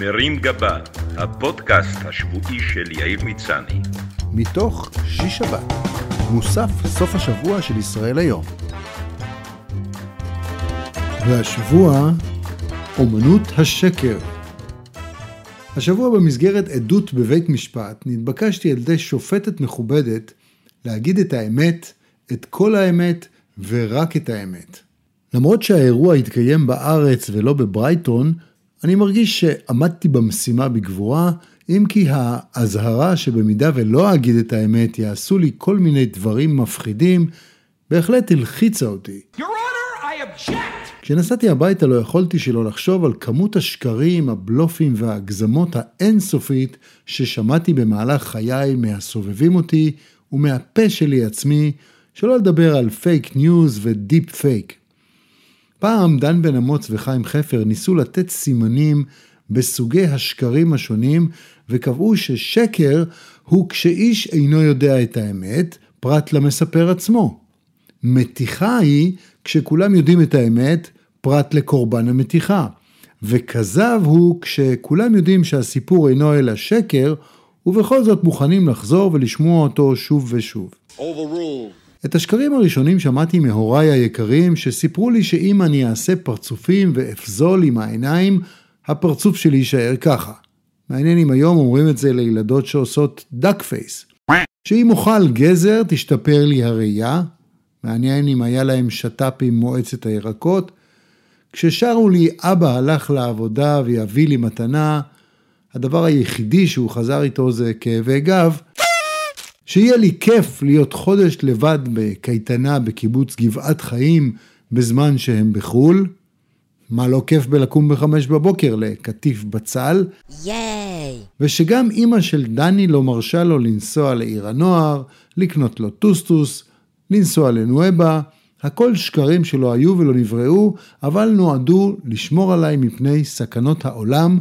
מרים גבה, הפודקאסט השבועי של יאיר מצני. מתוך שיש שבת, מוסף סוף השבוע של ישראל היום. והשבוע, אומנות השקר. השבוע במסגרת עדות בבית משפט נתבקשתי על ידי שופטת מכובדת להגיד את האמת, את כל האמת ורק את האמת. למרות שהאירוע התקיים בארץ ולא בברייטון, אני מרגיש שעמדתי במשימה בגבורה, אם כי האזהרה שבמידה ולא אגיד את האמת יעשו לי כל מיני דברים מפחידים, בהחלט הלחיצה אותי. Honor! כשנסעתי הביתה לא יכולתי שלא לחשוב על כמות השקרים, הבלופים וההגזמות האינסופית ששמעתי במהלך חיי מהסובבים אותי ומהפה שלי עצמי, שלא לדבר על פייק ניוז ודיפ פייק. פעם דן בן אמוץ וחיים חפר ניסו לתת סימנים בסוגי השקרים השונים וקבעו ששקר הוא כשאיש אינו יודע את האמת, פרט למספר עצמו. מתיחה היא כשכולם יודעים את האמת, פרט לקורבן המתיחה. וכזב הוא כשכולם יודעים שהסיפור אינו אלא שקר, ובכל זאת מוכנים לחזור ולשמוע אותו שוב ושוב. Overruled. את השקרים הראשונים שמעתי מהוריי היקרים, שסיפרו לי שאם אני אעשה פרצופים ואפזול עם העיניים, הפרצוף שלי יישאר ככה. מעניין אם היום אומרים את זה לילדות שעושות דאק פייס. שאם אוכל גזר, תשתפר לי הראייה. מעניין אם היה להם שת"פ עם מועצת הירקות. כששרו לי אבא הלך לעבודה ויביא לי מתנה, הדבר היחידי שהוא חזר איתו זה כאבי גב, שיהיה לי כיף להיות חודש לבד בקייטנה בקיבוץ גבעת חיים בזמן שהם בחו"ל. מה לא כיף בלקום בחמש בבוקר לקטיף בצל. ייי! ושגם אימא של דני לא מרשה לו לנסוע לעיר הנוער, לקנות לו טוסטוס, לנסוע לנואבה. הכל שקרים שלא היו ולא נבראו, אבל נועדו לשמור עליי מפני סכנות העולם,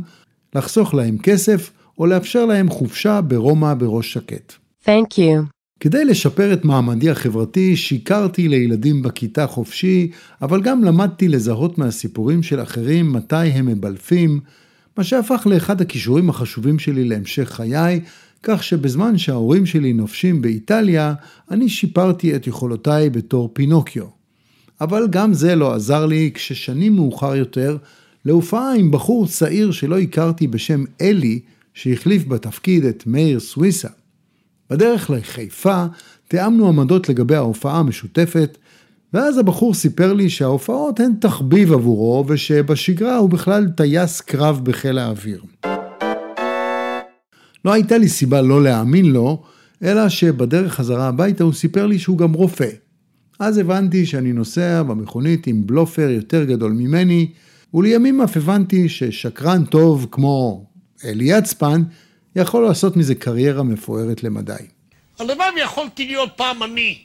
לחסוך להם כסף או לאפשר להם חופשה ברומא בראש שקט. Thank you. כדי לשפר את מעמדי החברתי, שיקרתי לילדים בכיתה חופשי, אבל גם למדתי לזהות מהסיפורים של אחרים מתי הם מבלפים, מה שהפך לאחד הכישורים החשובים שלי להמשך חיי, כך שבזמן שההורים שלי נופשים באיטליה, אני שיפרתי את יכולותיי בתור פינוקיו. אבל גם זה לא עזר לי כששנים מאוחר יותר, להופעה עם בחור צעיר שלא הכרתי בשם אלי, שהחליף בתפקיד את מאיר סוויסה. בדרך לחיפה תיאמנו עמדות לגבי ההופעה המשותפת, ואז הבחור סיפר לי שההופעות הן תחביב עבורו, ושבשגרה הוא בכלל טייס קרב בחיל האוויר. לא הייתה לי סיבה לא להאמין לו, אלא שבדרך חזרה הביתה הוא סיפר לי שהוא גם רופא. אז הבנתי שאני נוסע במכונית עם בלופר יותר גדול ממני, ולימים אף הבנתי ששקרן טוב כמו אלי יצפן יכול לעשות מזה קריירה מפוארת למדי. הלוואי ויכולתי להיות פעם אני,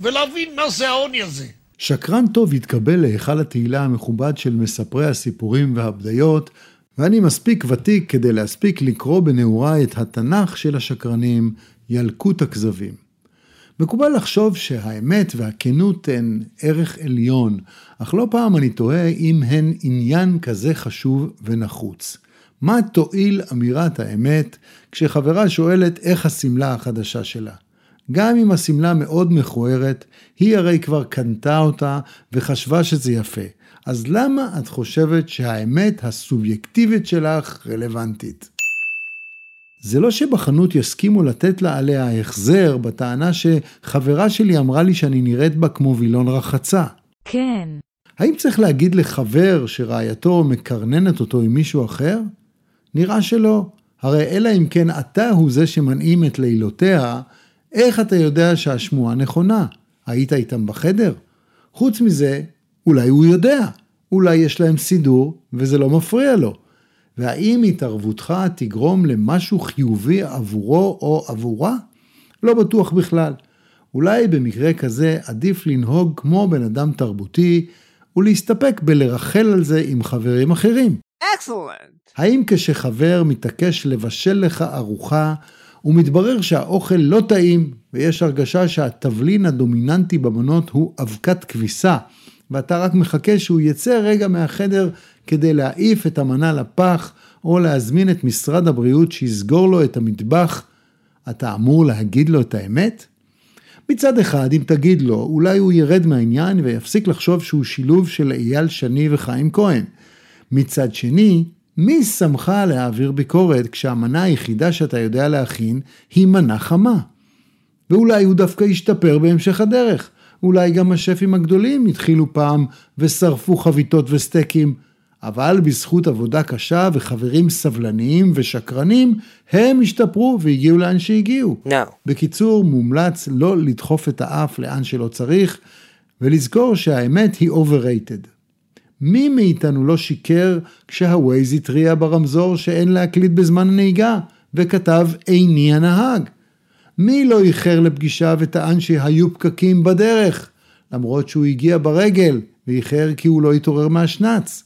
ולהבין מה זה העוני הזה. שקרן טוב התקבל להיכל התהילה המכובד של מספרי הסיפורים והבדיות, ואני מספיק ותיק כדי להספיק לקרוא בנעוריי את התנ"ך של השקרנים, ילקוט הכזבים. מקובל לחשוב שהאמת והכנות הן ערך עליון, אך לא פעם אני תוהה אם הן עניין כזה חשוב ונחוץ. מה תועיל אמירת האמת כשחברה שואלת איך השמלה החדשה שלה? גם אם השמלה מאוד מכוערת, היא הרי כבר קנתה אותה וחשבה שזה יפה. אז למה את חושבת שהאמת הסובייקטיבית שלך רלוונטית? זה לא שבחנות יסכימו לתת לה עליה החזר בטענה שחברה שלי אמרה לי שאני נראית בה כמו וילון רחצה. כן. האם צריך להגיד לחבר שרעייתו מקרננת אותו עם מישהו אחר? נראה שלא. הרי אלא אם כן אתה הוא זה שמנעים את לילותיה, איך אתה יודע שהשמועה נכונה? היית איתם בחדר? חוץ מזה, אולי הוא יודע. אולי יש להם סידור וזה לא מפריע לו. והאם התערבותך תגרום למשהו חיובי עבורו או עבורה? לא בטוח בכלל. אולי במקרה כזה עדיף לנהוג כמו בן אדם תרבותי ולהסתפק בלרחל על זה עם חברים אחרים. אקסלנט. האם כשחבר מתעקש לבשל לך ארוחה, ומתברר שהאוכל לא טעים, ויש הרגשה שהתבלין הדומיננטי במנות הוא אבקת כביסה, ואתה רק מחכה שהוא יצא רגע מהחדר כדי להעיף את המנה לפח, או להזמין את משרד הבריאות שיסגור לו את המטבח, אתה אמור להגיד לו את האמת? מצד אחד, אם תגיד לו, אולי הוא ירד מהעניין ויפסיק לחשוב שהוא שילוב של אייל שני וחיים כהן. מצד שני, מי שמך להעביר ביקורת כשהמנה היחידה שאתה יודע להכין היא מנה חמה? ואולי הוא דווקא ישתפר בהמשך הדרך. אולי גם השפים הגדולים התחילו פעם ושרפו חביתות וסטייקים, אבל בזכות עבודה קשה וחברים סבלניים ושקרנים, הם השתפרו והגיעו לאן שהגיעו. No. בקיצור, מומלץ לא לדחוף את האף לאן שלא צריך, ולזכור שהאמת היא overrated. מי מאיתנו לא שיקר כשהווייז התריע ברמזור שאין להקליט בזמן הנהיגה, וכתב איני הנהג? מי לא איחר לפגישה וטען שהיו פקקים בדרך, למרות שהוא הגיע ברגל ואיחר כי הוא לא התעורר מהשנץ?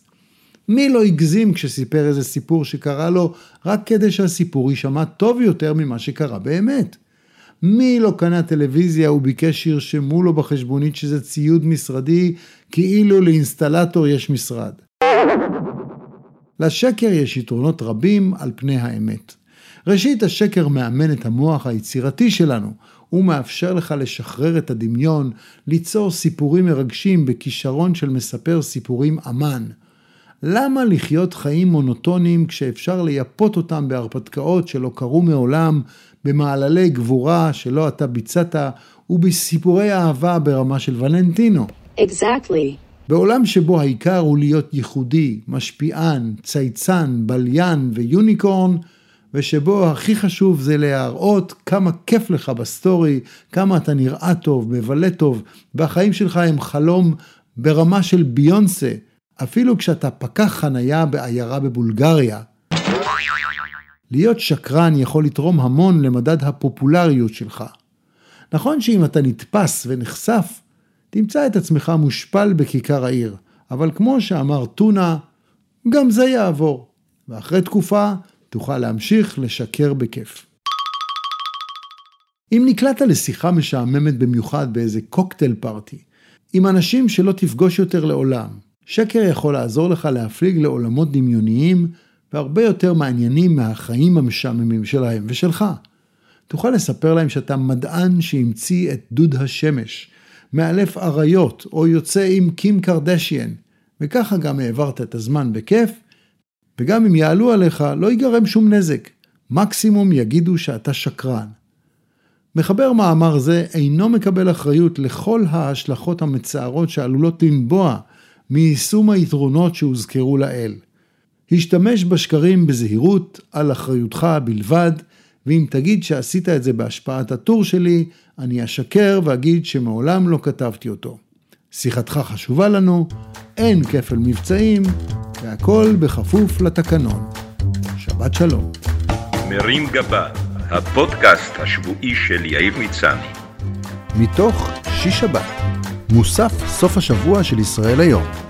מי לא הגזים כשסיפר איזה סיפור שקרה לו רק כדי שהסיפור יישמע טוב יותר ממה שקרה באמת? מי לא קנה טלוויזיה וביקש שירשמו לו בחשבונית שזה ציוד משרדי כאילו לאינסטלטור יש משרד? לשקר יש יתרונות רבים על פני האמת. ראשית, השקר מאמן את המוח היצירתי שלנו. הוא מאפשר לך לשחרר את הדמיון, ליצור סיפורים מרגשים בכישרון של מספר סיפורים אמן. למה לחיות חיים מונוטוניים כשאפשר לייפות אותם בהרפתקאות שלא קרו מעולם, במעללי גבורה שלא אתה ביצעת, ובסיפורי אהבה ברמה של ולנטינו? Exactly. בעולם שבו העיקר הוא להיות ייחודי, משפיען, צייצן, בליין ו unicorn, ושבו הכי חשוב זה להראות כמה כיף לך בסטורי, כמה אתה נראה טוב, מבלה טוב, והחיים שלך הם חלום ברמה של ביונסה, אפילו כשאתה פקח חנייה בעיירה בבולגריה. להיות שקרן יכול לתרום המון למדד הפופולריות שלך. נכון שאם אתה נתפס ונחשף, תמצא את עצמך מושפל בכיכר העיר, אבל כמו שאמר טונה, גם זה יעבור, ואחרי תקופה תוכל להמשיך לשקר בכיף. אם נקלעת לשיחה משעממת במיוחד באיזה קוקטייל פארטי, עם אנשים שלא תפגוש יותר לעולם, שקר יכול לעזור לך להפליג לעולמות דמיוניים והרבה יותר מעניינים מהחיים המשעממים שלהם ושלך. תוכל לספר להם שאתה מדען שהמציא את דוד השמש, מאלף אריות או יוצא עם קים קרדשיאן, וככה גם העברת את הזמן בכיף, וגם אם יעלו עליך לא ייגרם שום נזק, מקסימום יגידו שאתה שקרן. מחבר מאמר זה אינו מקבל אחריות לכל ההשלכות המצערות שעלולות לנבוע מיישום היתרונות שהוזכרו לעיל. השתמש בשקרים בזהירות, על אחריותך בלבד, ואם תגיד שעשית את זה בהשפעת הטור שלי, אני אשקר ואגיד שמעולם לא כתבתי אותו. שיחתך חשובה לנו, אין כפל מבצעים, והכל בכפוף לתקנון. שבת שלום. מרים גבה, הפודקאסט השבועי של יאיר מצני. מתוך שיש שבת, מוסף סוף השבוע של ישראל היום.